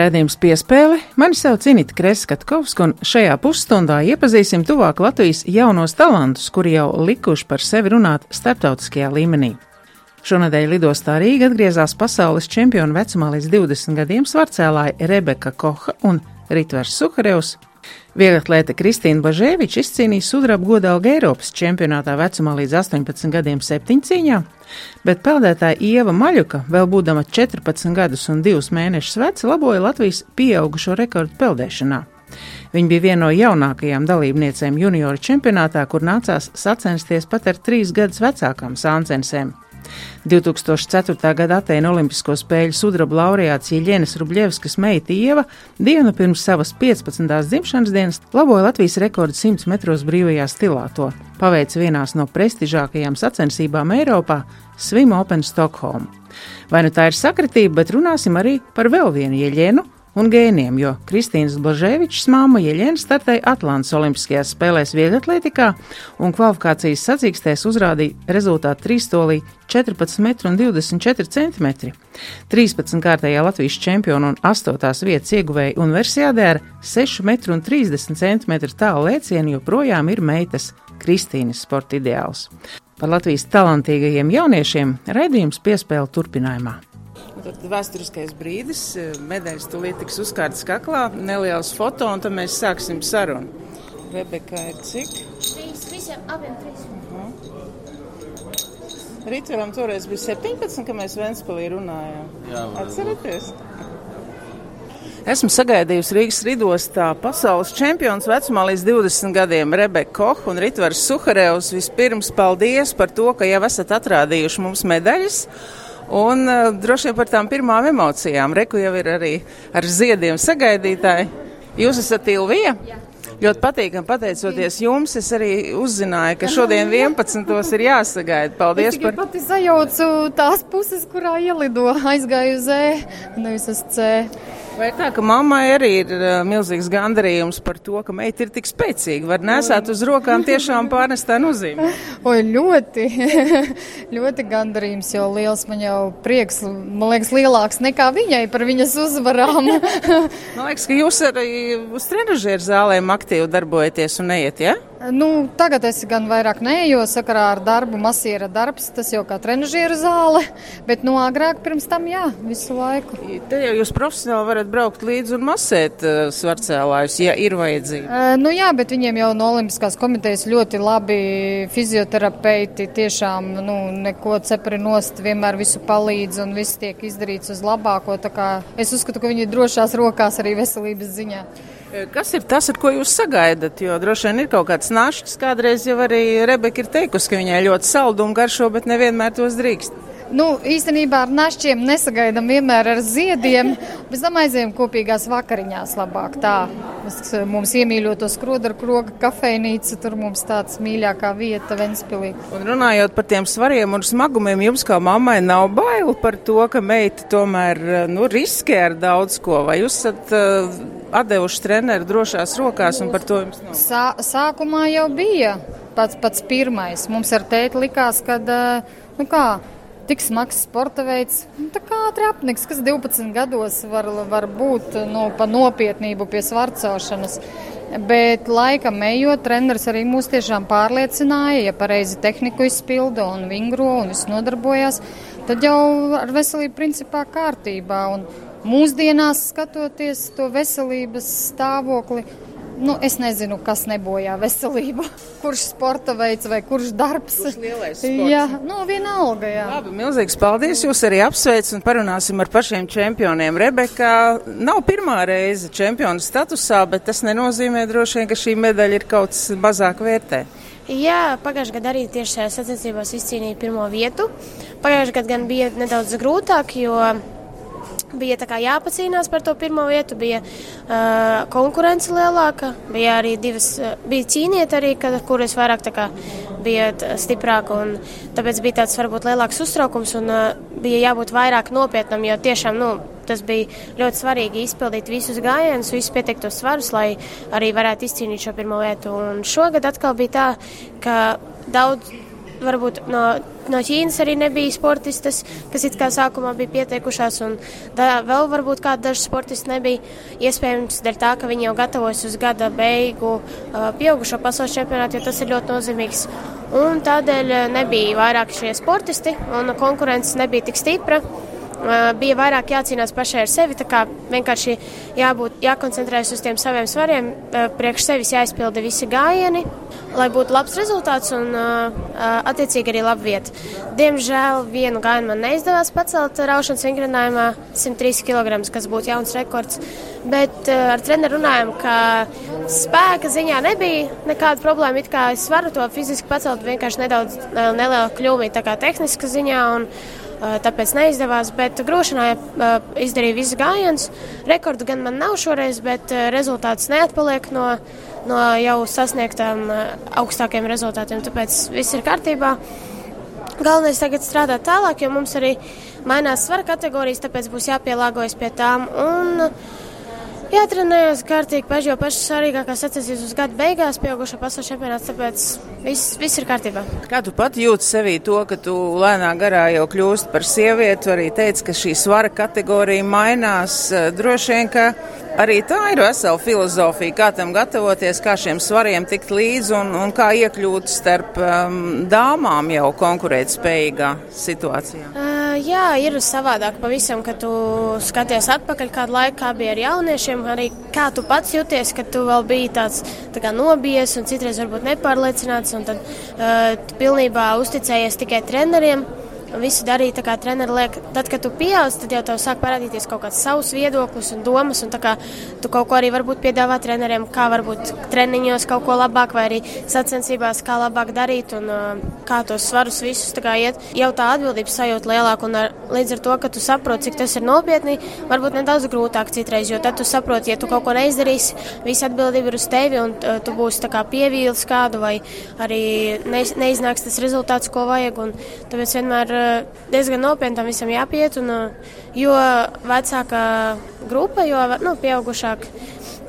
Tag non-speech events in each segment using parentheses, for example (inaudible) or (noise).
Skan redzējums piespēle. Mani sauc Inita Kreskatkovska, un šajā pusstundā iepazīsim tuvāk Latvijas jaunos talantus, kuri jau likuši par sevi runāt starptautiskajā līmenī. Šonadēļ lidostā Rīga atgriezās pasaules čempionu vecumā līdz 20 gadiem svarcēlāja Rebeka Koha un Ritvers Suharevs. Vieglatlēte Kristīna Bažēviča izcīnīja sudraba godalgu Eiropas čempionātā vecumā līdz 18 gadiem septiņcīņā, bet peldētāja Ieva Maļuka, vēl būdama 14 gadus un 2 mēnešus veca, laboja Latvijas pieaugušo rekordu peldēšanā. Viņa bija viena no jaunākajām dalībniecēm junioru čempionātā, kur nācās sacensties pat ar trīs gadus vecākām sāncensēm. 2004. gada Atēna Olimpisko spēļu sudraba laureāts Jeļenas Rubļevskas meita Ieva dienu pirms savas 15. dzimšanas dienas laboja Latvijas rekordu 100 metros brīvajā stilā. To paveica vienās no prestižākajām sacensībām Eiropā - Swim Open Stockholm. Vai nu tā ir sakritība, bet runāsim arī par vēl vienu Jeļenu un gēniem, jo Kristīnas Blažēvičs māma Jeļena startēja Atlantas Olimpiskajās spēlēs vieglatlētikā un kvalifikācijas sacīkstēs uzrādīja rezultātu trīstolī 14,24 cm. 13 kārtējā Latvijas čempiona un 8. vietas ieguvēja universiādē ar 6,30 cm tālu lēcienu joprojām ir meitas Kristīnas sporta ideāls. Par Latvijas talantīgajiem jauniešiem raidījums piespēle turpinājumā. Tad vēsturiskais brīdis, eh, medaļas tūlīt tiks uzkārtas kaklā, neliels foto, un tad mēs sāksim sarunu. Rebeka ir cik? Trīs, visiem abiem trīs. -huh. Rītveram toreiz bija 17, kad mēs Ventspilī runājām. Jā, Atcerieties? Esmu sagaidījusi Rīgas lidostā pasaules čempions vecumā līdz 20 gadiem Rebeka Koch un Ritvars Suharevs. Vispirms paldies par to, ka jau esat atrādījuši mums medaļas. Un uh, droši vien par tām pirmām emocijām. Reku jau ir arī ar ziediem sagaidītāji. Jūs esat Ilvija? Jā. Ļoti patīkami pateicoties jums, es arī uzzināju, ka šodien 11. ir jāsagaida. Paldies es par... pati sajaucu tās puses, kurā ielido, aizgāju uz E, nevis uz C. Vai tā, ka mammai arī ir uh, milzīgs gandarījums par to, ka meita ir tik spēcīga? Var nesāt uz rokām tiešām pārnestā nozīmē. (laughs) Oi, ļoti, (laughs) ļoti gandarījums, jo liels man jau prieks, man liekas, lielāks nekā viņai par viņas uzvarām. (laughs) man liekas, ka jūs arī uz trenažieru zālēm aktīvi darbojaties un neiet, ja? Nu, tagad es gan vairāk neju, jo sakarā ar darbu masiera darbs, tas jau kā trenižieru zāle, (laughs) bet no nu, agrāk pirms tam jā, visu laiku. Te jau jūs profesionāli varat braukt līdzi un masēt uh, svarcēlājus, ja ir vajadzība. Uh, nu jā, bet viņiem jau no Olimpiskās komitejas ļoti labi fizioterapeiti tiešām, nu, neko cepari nost, vienmēr visu palīdz un viss tiek izdarīts uz labāko, tā kā es uzskatu, ka viņi ir drošās rokās arī veselības ziņā. Eh, kas ir tas, ar ko jūs sagaidat? Jo droši vien ir kaut kāds našķis, kādreiz jau arī Rebeka ir teikusi, ka viņai ļoti saldu un garšo, bet nevienmēr tos drīkst. Nu, īstenībā ar našķiem nesagaidām vienmēr ar ziediem. Mēs tam aizējām kopīgās vakariņās labāk. Tā mēs, mums iemīļoto skrodaru kroga kafejnīca, tur mums tāds mīļākā vieta Ventspilī. Un runājot par tiem svariem un smagumiem, jums kā mammai nav bail par to, ka meita tomēr nu, riskē ar daudz ko? Vai jūs esat uh, atdevuši treneru drošās rokās un par to jums nav? Sā, sākumā jau bija pats, pats pirmais. Mums ar tēti likās, ka, uh, nu kā, tik smags sporta veids. Nu, tā kā trapnieks, kas 12 gados var, var būt nu, pa nopietnību pie svarcošanas. Bet laikam ejot, treneris arī mūs tiešām pārliecināja, ja pareizi tehniku izpilda un vingro un viss nodarbojās, tad jau ar veselību principā kārtībā. Un mūsdienās skatoties to veselības stāvokli, Nu, es nezinu, kas nebojā veselību. (laughs) Kurš sporta veids vai kurš darbs? Kurš lielais (laughs) sports? Jā, nu, vienalga, jā. Labi, milzīgs paldies. Jūs arī apsveic un parunāsim ar pašiem čempioniem. Rebeka nav pirmā reize čempionu statusā, bet tas nenozīmē droši vien, ka šī medaļa ir kaut kas mazāk vērtē. Jā, pagājušajā gadā arī tieši šajās sacensībās izcīnīja pirmo vietu. Pagājušajā gadā gan bija nedaudz grūtāk, jo bija jāpacīnās par to pirmo vietu, bija uh, konkurence lielāka, bija arī divas, uh, bija cīnieti arī, kad, kuras vairāk kā, bija stiprāka, un tāpēc bija tāds varbūt lielāks uztraukums, un uh, bija jābūt vairāk nopietnam, jo tiešām, nu, tas bija ļoti svarīgi izpildīt visus gājienus, visus pieteiktos svarus, lai arī varētu izcīnīt šo pirmo vietu, un šogad atkal bija tā, ka daudz varbūt no, no Ķīnas arī nebija sportistas, kas it kā sākumā bija pieteikušās, un da, vēl varbūt kādi daži sportisti nebija. Iespējams, dēļ tā, ka viņi jau gatavojas uz gada beigu uh, pieaugušo pasaules čempionātu, jo tas ir ļoti nozīmīgs. Un tādēļ nebija vairāk šie sportisti, un konkurence nebija tik stipra bija vairāk jācīnās pašai ar sevi. Tā kā vienkārši jābūt, jākoncentrējas uz tiem saviem svariem, priekš sevis jāizpilda visi gājieni, lai būtu labs rezultāts un attiecīgi arī laba vieta. Diemžēl vienu gājienu man neizdevās pacelt raušanas vingrinājumā 103 kg, kas būtu jauns rekords. Bet ar treneru runājām, ka spēka ziņā nebija nekāda problēma. It kā es varu to fiziski pacelt, vienkārši nedaudz neliela kā tehniska ziņā. Un, tāpēc neizdevās. Bet grūšanā izdarīju visu gājienus. Rekordu gan man nav šoreiz, bet rezultāts neatpaliek no, no jau sasniegtām augstākiem rezultātiem. Tāpēc viss ir kārtībā. Galvenais tagad strādāt tālāk, jo mums arī mainās svara kategorijas, tāpēc būs jāpielāgojas pie tām. Un, Jātrenējas kārtīgi, paši jau pašas svarīgākās sacensības uz gada beigās, pieaugušo pasaules čempionāts, tāpēc viss, viss ir kārtībā. Kā tu pat jūti sevī to, ka tu lēnā garā jau kļūst par sievieti, arī teici, ka šī svara kategorija mainās, droši vien, ka arī tā ir vesela filozofija, kā tam gatavoties, kā šiem svariem tikt līdzi un, un kā iekļūt starp um, dāmām jau konkurēt spējīgā situācijā. Uh, jā, ir savādāk pavisam, kad tu skaties atpakaļ kādu laiku, kā bija ar jauniešiem, arī kā tu pats jūties, kad tu vēl biji tāds tā kā nobijies un citreiz varbūt nepārliecināts, un tad uh, tu pilnībā uzticējies tikai treneriem visu darīt tā, kā treneris liek. Tad, kad tu pieaug, tad jau tev sāk parādīties kaut kāds savs viedoklis un domas. Un kā, tu kaut ko arī varbūt piedāvā treneriem, kā varbūt treniņos kaut ko labāk, vai arī sacensībās, kā labāk darīt un kā tos svarus visus kā iet. Jau tā atbildības sajūta lielāka un ar, līdz ar to, ka tu saproti, cik tas ir nopietni, varbūt nedaudz grūtāk citreiz, jo tad tu saproti, ja tu kaut ko neizdarīsi, visa atbildība ir uz tevi un tu būsi pievīlis kādu vai arī neiz, neiznāks tas rezultāts, ko vajag. Un tāpēc vienmēr diezgan nopietni tam visam jāpiet. Un, eh, jo vecāka grupa, jo nu, pieaugušāk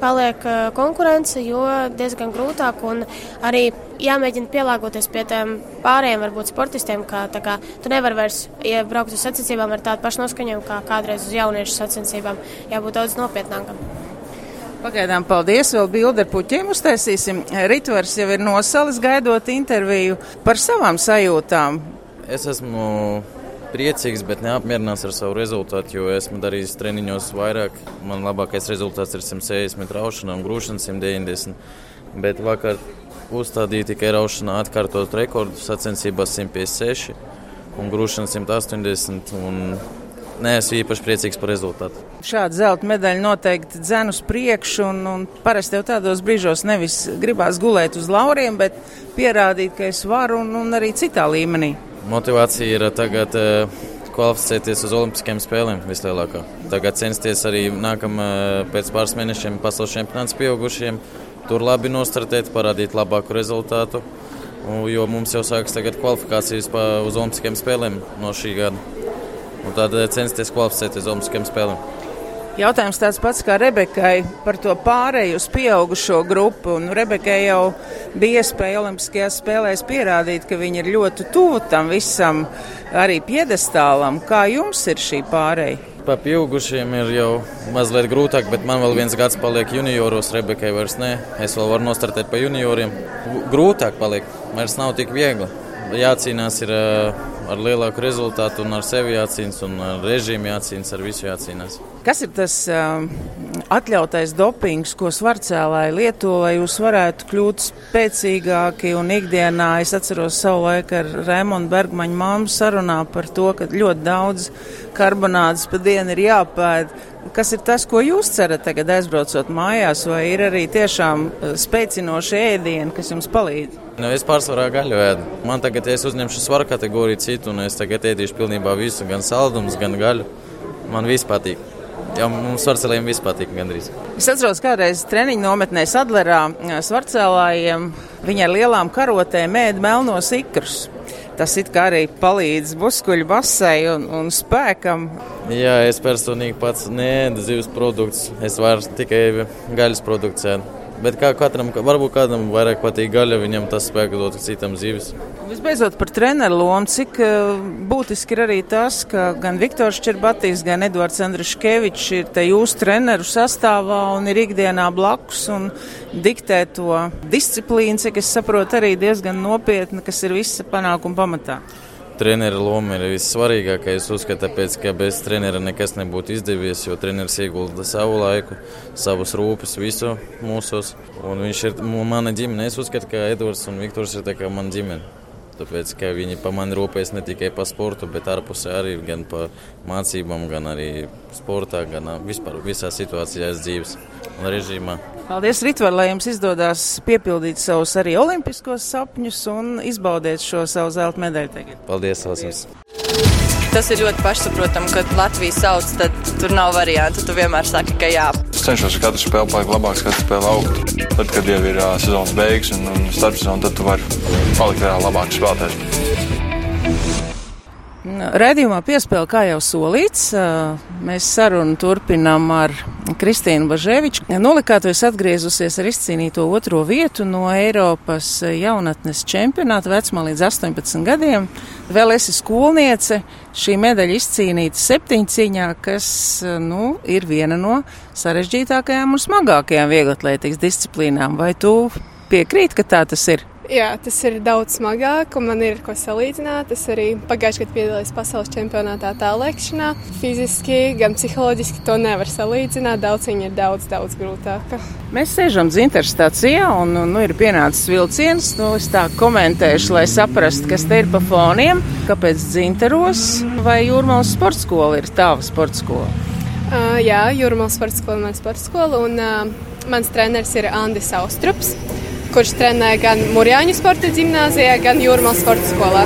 paliek eh, konkurence, jo diezgan grūtāk un arī jāmēģina pielāgoties pie tiem pārējiem, varbūt sportistiem. Kā, kā, tu nevari vairs ja braukt uz sacensībām ar tādu pašu noskaņojumu kā kādreiz uz jauniešu sacensībām. Jābūt daudz nopietnākam. Pagaidām, paldies. Vēl bildi ar puķiem uztaisīsim. Ritvars jau ir nosalis gaidot interviju par savām sajūtām. Es esmu priecīgs, bet neapmierināts ar savu rezultātu, jo esmu darījis treniņos vairāk. Man labākais rezultāts ir 160 raušana un grūšana 190. Bet vakar uzstādīja tikai raušanā atkārtot rekordu sacensībās 156 un grūšana 180. Un Nē, esmu īpaši priecīgs par rezultātu. Šāda zelta medaļa noteikti dzen uz priekšu, un, un parasti jau tādos brīžos nevis gribās gulēt uz lauriem, bet pierādīt, ka es varu un, un arī citā līmenī. Motivācija ir tagad uh, kvalificēties uz Olimpiskajām spēlēm vislielākā. Tagad censties arī nākamā pēc pāris mēnešiem pasaules čempionāts pieaugušiem. Tur labi nostartēt, parādīt labāku rezultātu. Jo mums jau sākas tagad kvalifikācijas uz Olimpiskajām spēlēm no šī gada. Un tad eh, censties kvalificēties uz Olimpiskajām spēlēm. Jautājums tāds pats kā Rebekai par to pārēju uz pieaugušo grupu. Un Rebekai jau bija iespēja Olimpiskajās spēlēs pierādīt, ka viņa ir ļoti tuvu tam visam, arī piedestālam. Kā jums ir šī pārēja? Pa pieaugušiem ir jau mazliet grūtāk, bet man vēl viens gads paliek junioros. Rebekai vairs nē, es vēl varu nostartēt pa junioriem. Grūtāk paliek, vairs nav tik viegli. Jācīnās ir ar lielāku rezultātu, un ar sevi jācīnās, un ar režīmu jācīnās, ar visu jācīnās. Kas ir tas uh, atļautais dopings, ko svarcēlāji lieto, lai jūs varētu kļūt spēcīgāki un ikdienā? Es atceros savu laiku ar Rēmonu Bergmaņu māmu sarunā par to, ka ļoti daudz karbonādes pa dienu ir jāpēd. Kas ir tas, ko jūs cerat tagad aizbraucot mājās, vai ir arī tiešām spēcinoši ēdieni, kas jums palīdz? Nu, es pārsvarā gaļu ēdu. Man tagad, ja es uzņemšu svaru kategoriju citu, un es tagad ēdīšu pilnībā visu, gan saldumus, gan gaļu. Man viss patīk. Jā, mums svarcelējiem viss patīk gandrīz. Es atceros, kādreiz treniņu nometnē Sadlerā svarcelājiem viņi ar lielām karotēm ēd melnos ikrus. Tas it kā arī palīdz muskuļu basai un, un spēkam. Jā, es personīgi pats neēdu zivs produktus. Es varu tikai gaļas produkciju. Bet kā katram, varbūt kādam vairāk patīk gaļa, viņam tas spēka dot citam zīves. Visbeidzot par treneru lomu, cik uh, būtiski ir arī tas, ka gan Viktors Čerbatīs, gan Edvards Andriškevičs ir te jūsu treneru sastāvā un ir ikdienā blakus un diktē to disciplīnu, cik es saprotu arī diezgan nopietni, kas ir visa panākuma pamatā trenera loma ir vissvarīgākais. Es uzskatu, tāpēc, ka bez trenera nekas nebūtu izdevies, jo treneris iegulda savu laiku, savus rūpes, visu mūsos. Un viņš ir mana ģimene. Es uzskatu, ka Edvards un Viktors ir mana ģimene. Tāpēc, ka viņi par mani rūpējas ne tikai par sportu, bet ārpusē arī gan par mācībām, gan arī sportā, gan vispār visā situācijās dzīves režīmā. Paldies, Ritvar, lai jums izdodas piepildīt savus arī olimpiskos sapņus un izbaudiet šo savu zelta medaļu tagad. Paldies, Lasīs! Tas ir ļoti pašsaprotami, kad Latvija sauc, tad tur nav variantu. Tu vienmēr saki, ka jā. Es cenšos ar katru spēli palikt labāks, katru spēli augt. Tad, kad jau ir uh, sezonas beigas un, un starpsezona, tad tu vari palikt vēl labāks spēlētājs. Redījumā piespēle, kā jau solīts, mēs sarunu turpinām ar Kristīnu Bažēviču. Nolikātojas atgriezusies ar izcīnīto otro vietu no Eiropas jaunatnes čempionāta vecumā līdz 18 gadiem. Vēl esi skolniece, šī medaļa izcīnīta septiņciņā, kas nu, ir viena no sarežģītākajām un smagākajām vieglatlētikas disciplīnām. Vai tu piekrīti, ka tā tas ir? Jā, tas ir daudz smagāk, un man ir ko salīdzināt. Es arī pagājušajā gadā piedalījos pasaules čempionātā tālēkšanā. Fiziski, gan psiholoģiski to nevar salīdzināt. Daudz viņa ir daudz, daudz grūtāka. Mēs sēžam dzintara stācijā, un nu, ir pienācis vilciens. Nu, es tā komentēšu, lai saprastu, kas te ir pa foniem, kāpēc dzintaros vai jūrmālas sporta skola ir tava sporta skola. Uh, jā, jūrmālas sporta skola ir mana sporta skola, un uh, mans treneris ir Andris Austrups kurš trenē gan Mūrjāņu sporta gimnājā, gan Jūrmālas sporta skolā.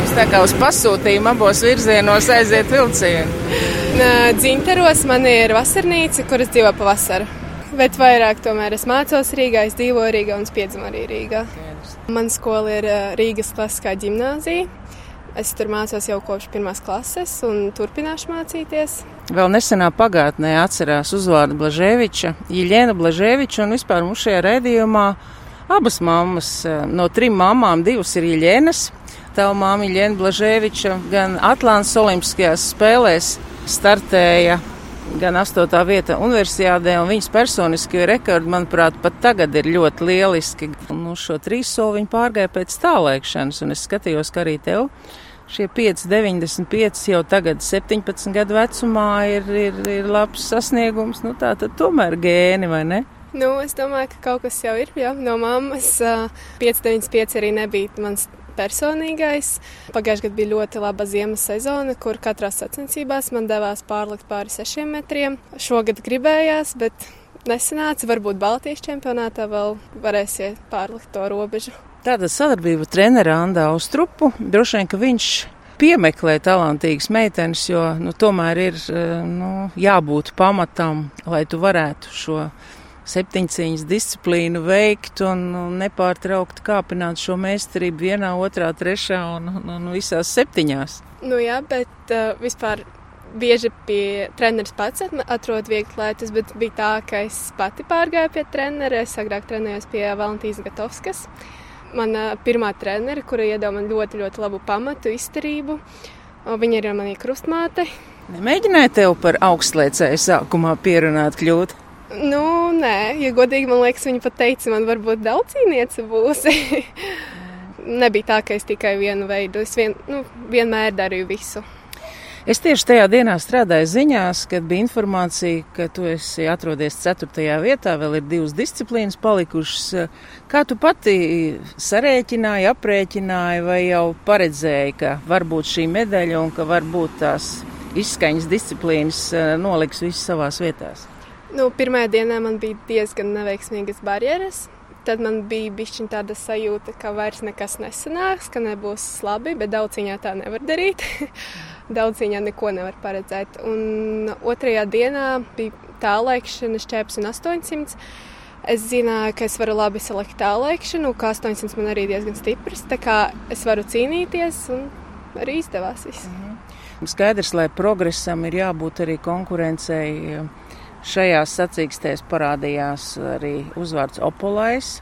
Jūs tā kā uz pasūtījumu abos virzienos aiziet vilcienu? Dzintaros man ir vasarnīca, kuras dzīvo pavasarī. Bet vairāk tomēr es mācos Rīgā, es dzīvoju Rīgā un spiedzimu arī Rīgā. Mana skola ir Rīgas klasiskā gimnāzija. Es tur mācos jau kopš pirmās klases un turpināšu mācīties. Vēl nesenā pagātnē atcerās uzvārdu Blažēviča, Jiļēna Blažēviča un vispār mums šajā rēdījumā abas mammas. Eh, no trim mamām divas ir Jiļēnas. Tava māma Jiļēna Blažēviča gan Atlānas olimpiskajās spēlēs startēja gan astotā vieta universiādē, un viņas personiskie rekordi, manuprāt, pat tagad ir ļoti lieliski. Nu, šo trīs soli viņa pārgāja pēc tālēkšanas, un es skatījos, ka arī tev šie 5,95 jau tagad 17 gadu vecumā ir, ir, ir labs sasniegums. Nu, tā tad tomēr gēni, vai ne? Nu, es domāju, ka kaut kas jau ir. Jā. No mammas 5,95 arī nebija mans personīgais. Pagājušajā gadā bija ļoti laba ziemas sezona, kur katrā sacensībās man devās pārlikt pāri sešiem metriem. Šogad gribējās, bet nesanāca. Varbūt Baltijas čempionātā vēl varēsiet pārlikt to robežu. Tāda sadarbība trenerā Andā Austrupu droši vien, ka viņš piemeklē talantīgas meitenes, jo nu, tomēr ir nu, jābūt pamatam, lai tu varētu šo septiņcīņas disciplīnu veikt un, un nepārtraukt kāpināt šo meistarību vienā, otrā, trešā un, un, un visās septiņās. Nu jā, bet uh, vispār bieži pie treneris pats atrod viegli lietas, bet bija tā, ka es pati pārgāju pie trenera. Es agrāk trenējos pie Valentīnas Gatovskas. Mana pirmā trenere, kura iedeva man ļoti, ļoti labu pamatu, izturību. Viņa ir manī krustmāte. Nemēģināja tev par augstlēcēju sākumā pierunāt kļūt? Nu, nē, ja godīgi man liekas, viņa pat teica, man varbūt daudz cīniece būsi. (laughs) Nebija tā, ka es tikai vienu veidu, es vien, nu, vienmēr darīju visu. Es tieši tajā dienā strādāju ziņās, kad bija informācija, ka tu esi atrodies 4. vietā, vēl ir divas disciplīnas palikušas. Kā tu pati sarēķināji, aprēķināji vai jau paredzēji, ka varbūt šī medaļa un ka varbūt tās izskaņas disciplīnas eh, noliks visas savās vietās? Nu, pirmajā dienā man bija diezgan neveiksmīgas barjeras. Tad man bija bišķiņ tāda sajūta, ka vairs nekas nesanāks, ka nebūs labi, bet daudziņā tā nevar darīt. (laughs) daudziņā neko nevar paredzēt. Un otrajā dienā bija tālēkšana šķēps un 800. Es zināju, ka es varu labi salikt tālēkšanu, ka 800 man arī diezgan stiprs, tā kā es varu cīnīties un arī izdevās viss. -hmm. Skaidrs, lai progresam ir jābūt arī konkurencei Šajās sacīkstēs parādījās arī uzvārds Opolais.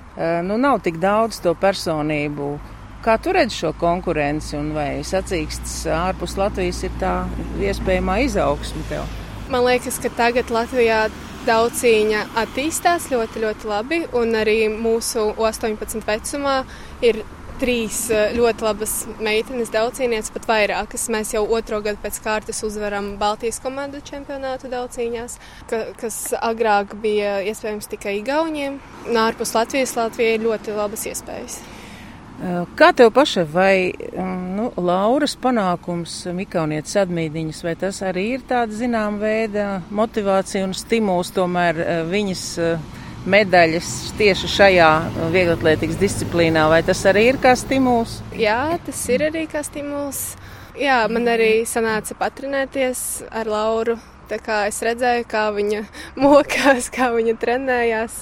Nu, nav tik daudz to personību. Kā tu redzi šo konkurenci un vai sacīkstes ārpus Latvijas ir tā iespējamā izaugsme tev? Man liekas, ka tagad Latvijā daudz cīņa attīstās ļoti, ļoti labi, un arī mūsu 18 vecumā ir trīs eh, ļoti labas meitenes, daudzcīnieces, pat vairākas. Mēs jau otro gadu pēc kārtas uzvaram Baltijas komandu čempionātu daudzcīņās, ka, kas agrāk bija iespējams tikai Igauniem. Un ārpus Latvijas Latvijai ir ļoti labas iespējas. Eh, kā tev pašai, vai mm, nu, Lauras panākums, Mikaunietes atmīdiņas, vai tas arī ir tāds zinām veida motivācija un stimuls tomēr eh, viņas medaļas tieši šajā vieglatlētikas disciplīnā, vai tas arī ir kā stimuls? Jā, tas ir arī kā stimuls. Jā, man arī sanāca patrenēties ar Lauru. Tā kā es redzēju, kā viņa mokās, (laughs) kā viņa trenējās.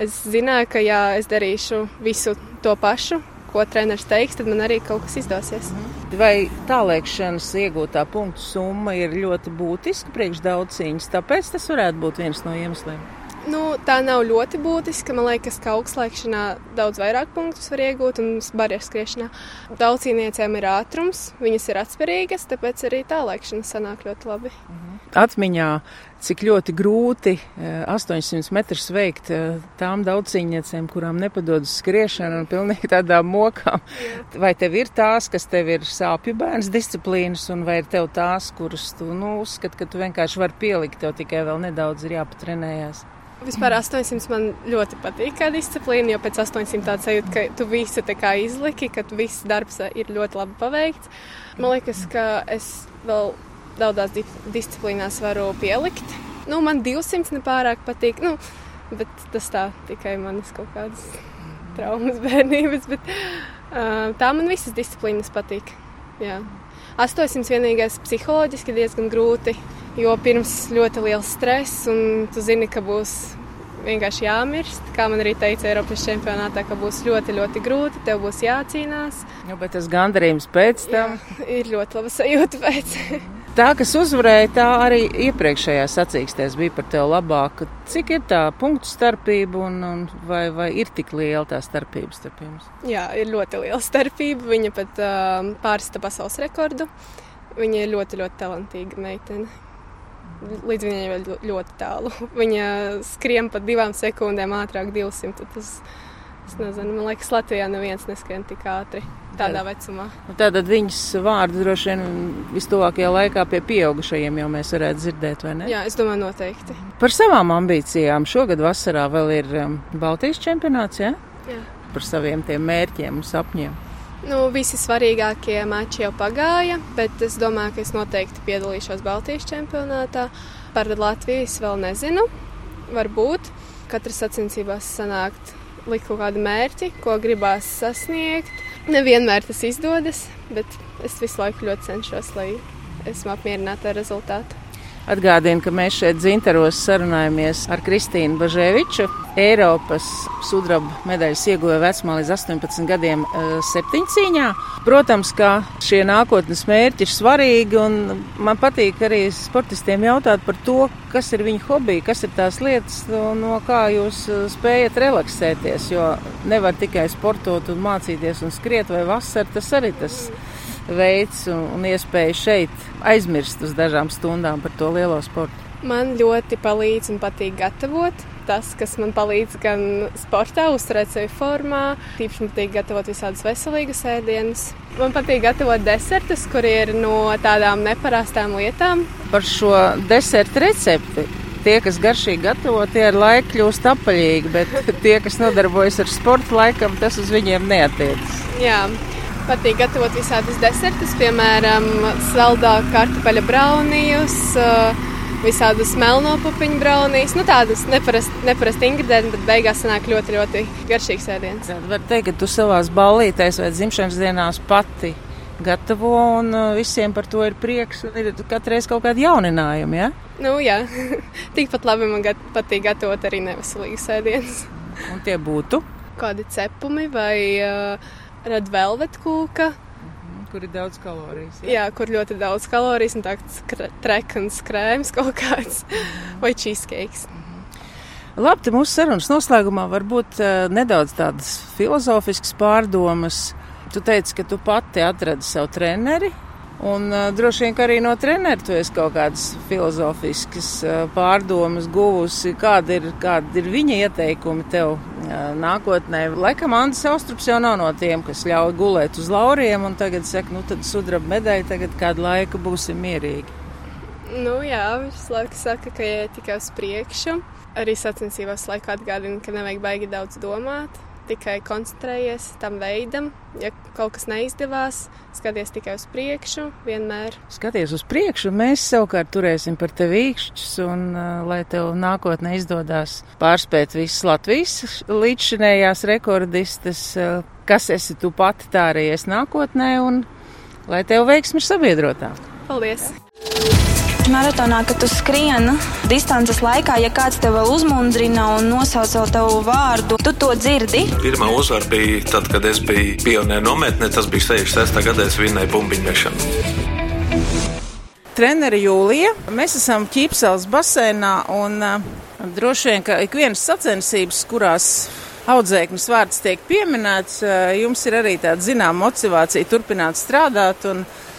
Es zināju, ka ja es darīšu visu to pašu, ko treneris teiks, tad man arī kaut kas izdosies. Vai tālēkšanas iegūtā punktu summa ir ļoti būtiska priekš daudz cīņas, tāpēc tas varētu būt viens no iemesliem? Nu, tā nav ļoti būtiska. Man liekas, ka augstslēgšanā daudz vairāk punktus var iegūt, un barjeras skriešanā daudz cīniecēm ir ātrums, viņas ir atspērīgas, tāpēc arī tālēkšana sanāk ļoti labi. Mhm. Atmiņā, cik ļoti grūti 800 eh, metrus veikt eh, tām daudzcīniecēm, kurām nepadodas skriešana un pilnīgi tādām mokām. Vai tev ir tās, kas tev ir sāpju bērns disciplīnas, un vai ir tev tās, kuras tu nu, uzskat, ka tu vienkārši vari pielikt, tev tikai vēl nedaudz ir jāpatrenējās? Vispār 800 man ļoti patīk kā disciplīna, jo pēc 800 tāds sajūta, ka tu visu tā kā izliki, ka viss darbs ir ļoti labi paveikts. Man liekas, ka es vēl daudzās di disciplīnās varu pielikt. Nu, man 200 nepārāk patīk, nu, bet tas tā tikai manas kaut kādas traumas (laughs) bērnības, bet uh, tā man visas disciplīnas patīk. Jā. 800 vienīgais psiholoģiski diezgan grūti jo pirms ļoti liels stress, un tu zini, ka būs vienkārši jāmirst. Kā man arī teica Eiropas čempionātā, ka būs ļoti, ļoti grūti, tev būs jācīnās. Nu, bet tas gandarījums pēc tam Jā, ir ļoti laba sajūta pēc. (laughs) Tā, kas uzvarēja, tā arī iepriekšējā sacīkstēs bija par tevi labāka. Cik ir tā punktu starpība un, un vai, vai ir tik liela tā starpība starp jums? Jā, ir ļoti liela starpība. Viņa pat uh, pārsta pasaules rekordu. Viņa ir ļoti, ļoti talantīga meitene līdz viņai vēl ļoti tālu. Viņa skrien pat divām sekundēm ātrāk 200. Tas, es nezinu, man liekas, Latvijā neviens neskrien tik ātri. Tādā vecumā. Nu, tātad viņas vārdu droši vien vistuvākajā laikā pie pieaugušajiem jau mēs varētu dzirdēt, vai ne? Jā, es domāju, noteikti. Par savām ambīcijām šogad vasarā vēl ir um, Baltijas čempionāts, ja? Jā. Par saviem tiem mērķiem un sapņiem. Nu, visi svarīgākie mači jau pagāja, bet es domāju, ka es noteikti piedalīšos Baltijas čempionātā. Par Latviju es vēl nezinu. Varbūt katras sacensībās sanākt likt kaut kādu mērķi, ko gribās sasniegt. Nevienmēr tas izdodas, bet es visu laiku ļoti cenšos, lai esmu apmierināta ar rezultātu. Atgādinu, ka mēs šeit dzintaros sarunājamies ar Kristīnu Bažēviču, Eiropas sudraba medaļas ieguve vecumā līdz 18 gadiem eh, septiņcīņā. Protams, ka šie nākotnes mērķi ir svarīgi, un man patīk arī sportistiem jautāt par to, kas ir viņu hobiji, kas ir tās lietas, no kā jūs eh, spējat relaksēties, jo nevar tikai sportot un mācīties un skriet vai vasar, tas arī tas ir veids un, un iespēja šeit aizmirst uz dažām stundām par to lielo sportu? Man ļoti palīdz un patīk gatavot. Tas, kas man palīdz gan sportā, uzturēt sevi formā, tīpaši man patīk gatavot visādus veselīgus ēdienus. Man patīk gatavot desertus, kur ir no tādām neparastām lietām. Par šo desertu recepti tie, kas garšīgi gatavo, tie ar laiku kļūst apaļīgi, bet tie, kas nodarbojas ar sportu, laikam tas uz viņiem neatiecas. Jā, Patīk gatavot visādus desertus, piemēram, saldā kartupeļa braunijus, eh, visādus melno pupiņu braunijas. Nu, tādas neparasti neparast ingredienti, bet beigās sanāk ļoti, ļoti garšīgs ēdiens. Var teikt, ka tu savās ballītēs vai dzimšanas dienās pati gatavo un eh, visiem par to ir prieks un ir katreiz kaut kādi jauninājumi, ja? Nu, jā, (laughs) tikpat labi man gat patīk gatavot arī neveselīgus ēdienus. Un tie būtu? Kādi cepumi vai uh, Red Velvet kūka. kur ir daudz kalorijas. Jā, jā kur ļoti daudz kalorijas un tāds trekans krēms (laughs) kaut kāds vai cheesecakes. Labi, te mūsu sarunas noslēgumā varbūt uh, nedaudz tādas filozofiskas pārdomas. Tu teici, ka tu pati atradi savu treneri, Un uh, droši vien arī no treneru tu esi kaut kādas filozofiskas uh, pārdomas guvusi. Kāda ir, kāda ir viņa ieteikumi tev uh, nākotnē? Laikam Andris Austrups jau nav no tiem, kas ļauj gulēt uz lauriem un tagad saka, nu tad sudraba medaļa, tagad kādu laiku būsim mierīgi. Nu jā, viņš laiku saka, ka ja tikai uz priekšu. Arī sacensībās laikā atgādina, ka nevajag baigi daudz domāt tikai koncentrējies tam veidam. Ja kaut kas neizdevās, skaties tikai uz priekšu, vienmēr. Skaties uz priekšu, mēs savukārt turēsim par tevi īkšķus, un uh, lai tev nākotnē izdodas pārspēt visas Latvijas līdzšinējās rekordistas, uh, kas esi tu pati tā arī esi nākotnē, un lai tev veiksmi ir sabiedrotā. Paldies! Maratonā, kad tu skrieni distances laikā, ja kāds tev vēl uzmundrina un nosauc tavu vārdu, tu to dzirdi. Pirmā uzvara bija tad, kad es biju pionieru nometnē, tas bija 66. gadā, es vinnēju bumbiņu mešanu. Treneri Jūlija, mēs esam ķīpsels basēnā un uh, droši vien, ka ik vienas sacensības, kurās audzēknis vārds tiek pieminēts, uh, jums ir arī tāda zināma motivācija turpināt strādāt un Eh,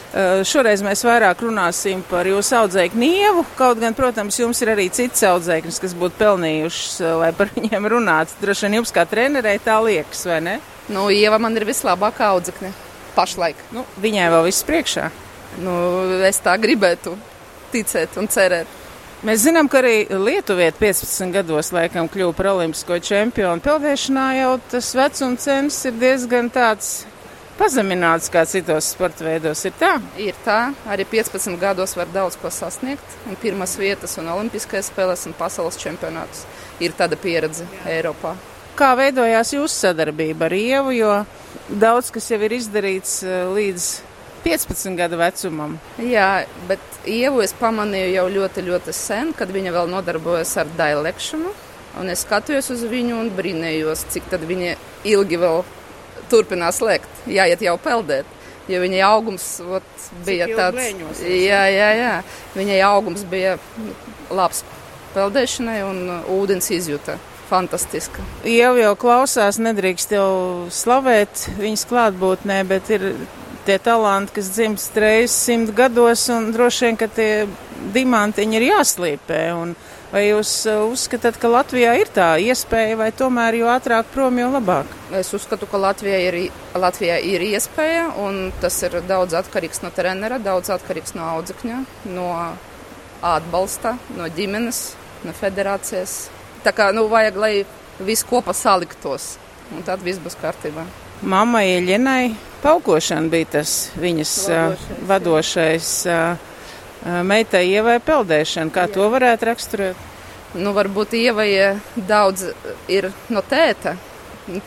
šoreiz mēs vairāk runāsim par jūsu audzēkņu ievu. Kaut gan, protams, jums ir arī cits audzēknis, kas būtu pelnījušas, eh, lai par (laughs) viņiem runātu. Droši vien jums kā trenerei tā liekas, vai ne? Nu, Ieva man ir vislabākā audzekne pašlaik. Nu, viņai vēl viss priekšā. Nu, es tā gribētu ticēt un cerēt. Mēs zinām, ka arī Lietuvieta 15 gados laikam kļuva par olimpisko čempionu. Peldēšanā jau tas vecuma cenas ir diezgan tāds pazemināts kā citos sporta veidos. Ir tā? Ir tā. Arī 15 gados var daudz ko sasniegt. Un pirmās vietas un olimpiskais spēles un pasaules čempionātus ir tāda pieredze Jā. Eiropā. Kā veidojās jūsu sadarbība ar Ievu, jo daudz kas jau ir izdarīts eh, līdz 15 gadu vecumam. Jā, bet Ievu es pamanīju jau ļoti, ļoti sen, kad viņa vēl nodarbojas ar dailekšanu. Un es skatījos uz viņu un brīnējos, cik viņa ilgi vēl turpinās lēkt, jāiet jau peldēt. Jo viņai augums ot, bija tāds - jā, jā, jā. Viņai augums bija labs peldēšanai un ūdens izjūta. Fantastiska. Jau jau klausās, nedrīkst jau slavēt viņas klātbūtnē, bet ir tie talanti, kas dzimst reizes simt gados, un droši vien, ka tie dimantiņi ir jāslīpē. Un, Vai jūs uh, uzskatāt, ka Latvijā ir tā iespēja, vai tomēr jo ātrāk prom, jo labāk? Es uzskatu, ka Latvijā ir, Latvijā ir iespēja, un tas ir daudz atkarīgs no trenera, daudz atkarīgs no audzekņa, no atbalsta, no ģimenes, no federācijas. Tā kā nu, vajag, lai viss kopā saliktos, un tad viss būs kārtībā. Mammai Ieļenai paukošana bija tas viņas vadošais. Uh, vadošais uh, meitai ievai peldēšana. Kā to varētu raksturot? Nu, varbūt ievai daudz ir no tēta.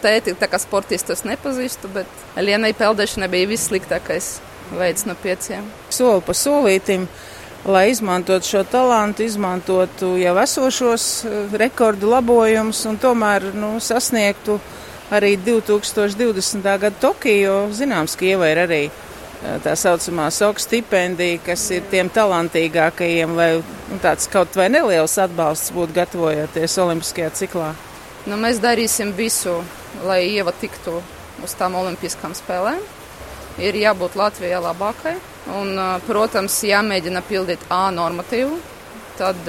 Tēti tā kā sportistus nepazīstu, bet Lienai peldēšana bija vissliktākais veids no pieciem. Soli pa solītim, lai izmantotu šo talantu, izmantotu jau esošos rekordu labojumus un tomēr nu, sasniegtu arī 2020. gada Tokiju, zināms, ka ievai ir arī tā saucamā SOK stipendija, kas ir tiem talantīgākajiem, lai nu, tāds kaut vai neliels atbalsts būtu gatavojoties Olimpiskajā ciklā? Nu, mēs darīsim visu, lai Ieva tiktu uz tām Olimpiskām spēlēm. Ir jābūt Latvijai labākai un, protams, jāmēģina pildīt A normatīvu. Tad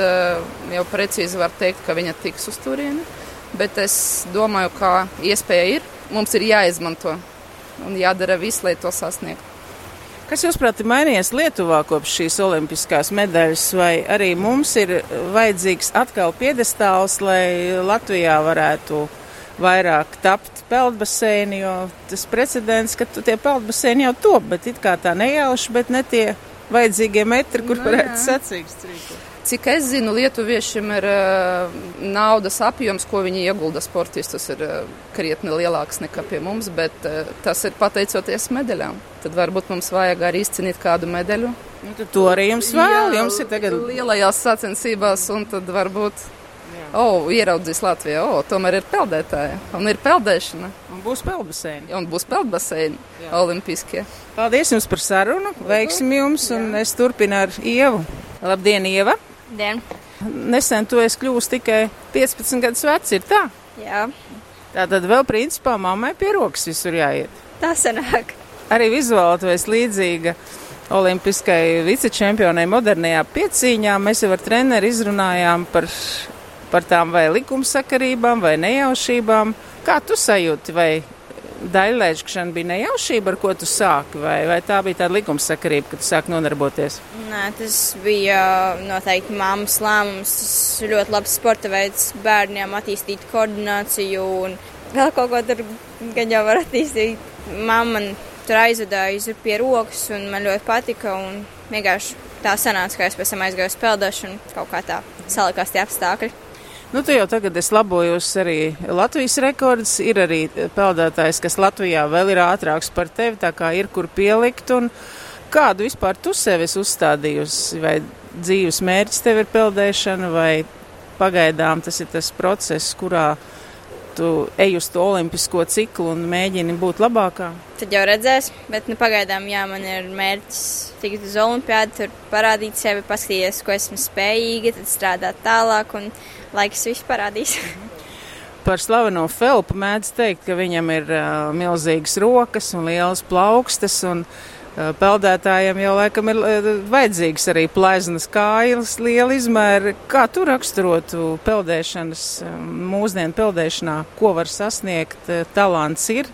jau precīzi var teikt, ka viņa tiks uz turieni. Bet es domāju, ka iespēja ir. Mums ir jāizmanto un jādara viss, lai to sasniegtu. Kas, jūsuprāt, ir mainījies Lietuvā kopš šīs olimpiskās medaļas, vai arī mums ir vajadzīgs atkal piedestāls, lai Latvijā varētu vairāk tapt peldbaseini, jo tas precedents, ka tie peldbaseini jau top, bet it kā tā nejauši, bet ne tie vajadzīgie metri, kur no, nu varētu sacīkst rīkot. Cik es zinu, lietuviešiem ir uh, naudas apjoms, ko viņi ieguldīja sportistus, ir uh, krietni lielāks nekā pie mums, bet uh, tas ir pateicoties medaļām. Tad varbūt mums vajag arī izcīnīt kādu medaļu. Nu, to arī jums vēl, Jā, jums ir tagad lielajās sacensībās, un tad varbūt oh, ieraudzījis Latviju, o, oh, tomēr ir peldētāja un ir peldēšana. Un būs peldbaseini. Un būs peldbaseini olimpiskie. Paldies jums par sarunu, veiksim jums, un es turpinu ar Ievu. Labdien, Ieva! Dien! Nesen tu esi kļūst tikai 15 gadus vecs, ir tā? Jā. Tā tad vēl principā mammai pie rokas visur jāiet. Tā sanāk. Arī vizuāli tu esi līdzīga olimpiskai vicečempionai modernajā piecīņā. Mēs jau ar treneri izrunājām par, par tām vai likumsakarībām vai nejaušībām. Kā tu sajūti, vai daļlēšana bija nejaušība, ar ko tu sāki, vai, vai tā bija tāda likumsakarība, ka tu sāki nodarboties? Nē, tas bija noteikti mammas lēmums. Tas ļoti labs sporta veids bērniem attīstīt koordināciju un vēl kaut ko tur, gan jau var attīstīt. Mamma tur aizvedāja pie rokas un man ļoti patika un vienkārši tā sanāca, ka es pēc tam aizgāju uz peldēšanu, kaut kā tā salikās tie apstākļi. Nu, tu jau tagad esi labojos arī Latvijas rekords. Ir arī peldētājs, kas Latvijā vēl ir ātrāks par tevi, tā kā ir kur pielikt. Un kādu vispār tu sev esi uzstādījusi? Vai dzīves mērķis tev ir peldēšana, vai pagaidām tas ir tas process, kurā tu ej uz to olimpisko ciklu un mēģini būt labākā? Tad jau redzēs, bet nu, pagaidām jā, man ir mērķis tikt uz olimpiādu, tur parādīt sevi, paskatīties, ko esmu spējīga, tad strādāt tālāk. Un, laiks viss parādīs. Par slaveno Felpu mēdz teikt, ka viņam ir uh, milzīgas rokas un lielas plaukstas. Un, uh, Peldētājiem jau laikam ir uh, vajadzīgs arī pleznas kājas, liela izmēra. Kā tu raksturotu peldēšanas, mūsdienu peldēšanā, ko var sasniegt, talants ir,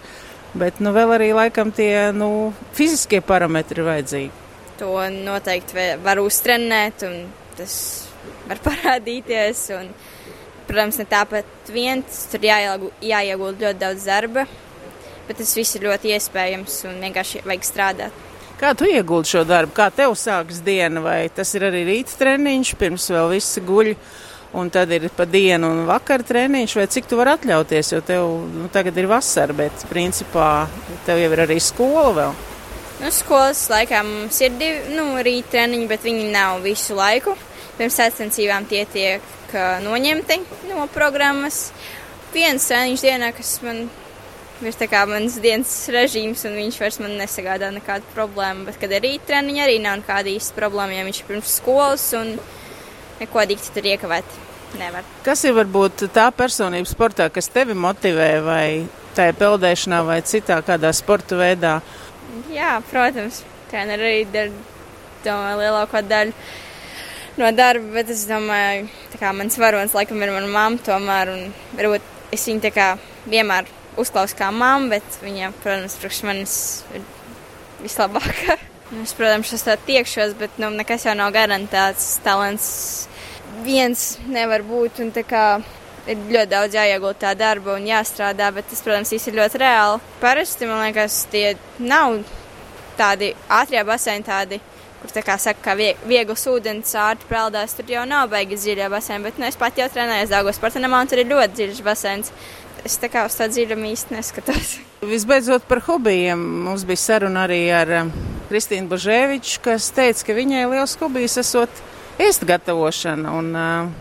bet nu vēl arī laikam tie nu, fiziskie parametri ir vajadzīgi. To noteikti var uztrenēt un tas var parādīties. Un, protams, ne tāpat viens, tur jāiegulda ļoti daudz darba, bet tas viss ir ļoti iespējams un vienkārši vajag strādāt. Kā tu ieguldi šo darbu? Kā tev sākas diena? Vai tas ir arī rīta treniņš, pirms vēl viss guļ, un tad ir pa dienu un vakar treniņš, vai cik tu vari atļauties, jo tev nu, tagad ir vasara, bet principā tev jau ir arī skola vēl. Nu, skolas laikā mums ir divi nu, rīta treniņi, bet viņi nav visu laiku. Pirms sacensībām tie tiek noņemti no programmas. Viens treniņš dienā, kas man ir tā kā mans dienas režīms, un viņš vairs man nesagādā nekādu problēmu. Bet, kad ir rīt treniņi, arī nav nekāda īsta problēma, ja viņš ir pirms skolas un neko dikti tur iekavēt nevar. Kas ir varbūt tā personība sportā, kas tevi motivē vai tajā peldēšanā vai citā kādā sporta veidā? Jā, protams, treneri arī dara lielāko daļu no darba, bet es domāju, ka mans varonis laikam ir mana mamma tomēr, un varbūt es viņu vienmēr uzklausu kā mamma, bet viņa, protams, priekš manis ir vislabākā. Es, protams, es tā tiekšos, bet nu, nekas jau nav garantēts. Talants viens nevar būt, un kā ir ļoti daudz jāiegūt tā darba un jāstrādā, bet tas, protams, ir ļoti reāli. Parasti, man liekas, tie nav tādi ātrie baseini, tādi kur tā kā saka, ka viegls ūdens ārti peldās, tur jau nav baigi dziļa basēna, bet nu, es pat jau trenējos Dāngos Partenamā, un tur ir ļoti dziļš basēns. Es tā kā uz tā dziļumu īsti neskatos. (laughs) Visbeidzot par hobijiem. Mums bija saruna arī ar um, Kristīnu Božēviču, kas teica, ka viņai liels hobijs esot ēst gatavošana un uh,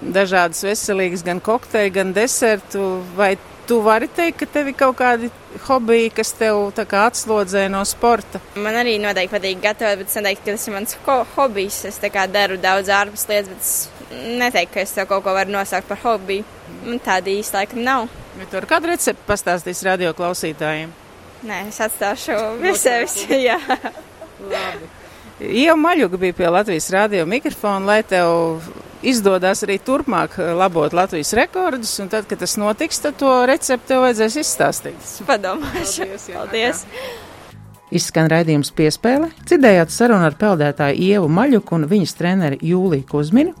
dažādas veselīgas gan kokteļi, gan desertu. Vai Tu vari teikt, ka tev ir kaut kādi hobiji, kas tev atslodzē no sporta? Man arī noteikti patīk gatavot, bet ka tas ir mans ho hobijs. Es daru daudz ārpus lietas, bet neteiktu, ka es tev kaut ko varu nosaukt par hobiju. Man tāda īsta laikam nav. Bet tur kādu recepti pastāstīs radio klausītājiem? Nē, es atstāšu (laughs) pie sevis. (laughs) Labi. Jau maļuga bija pie Latvijas radio mikrofona, lai tev izdodas arī turpmāk eh, labot Latvijas rekordus, un tad, kad tas notiks, tad to recepti vajadzēs izstāstīt. Padomāšu. Paldies! Paldies. Izskan raidījums piespēle, dzirdējāt sarunu ar peldētāju Ievu Maļuku un viņas treneri Jūliju Kuzminu.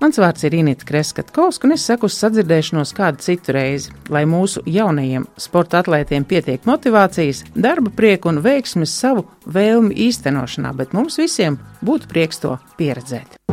Mans vārds ir Inita Kreskatkovs, un es saku sadzirdēšanos kādu citu reizi, lai mūsu jaunajiem sporta atlētiem pietiek motivācijas, darba prieku un veiksmes savu vēlmi īstenošanā, bet mums visiem būtu prieks to pieredzēt.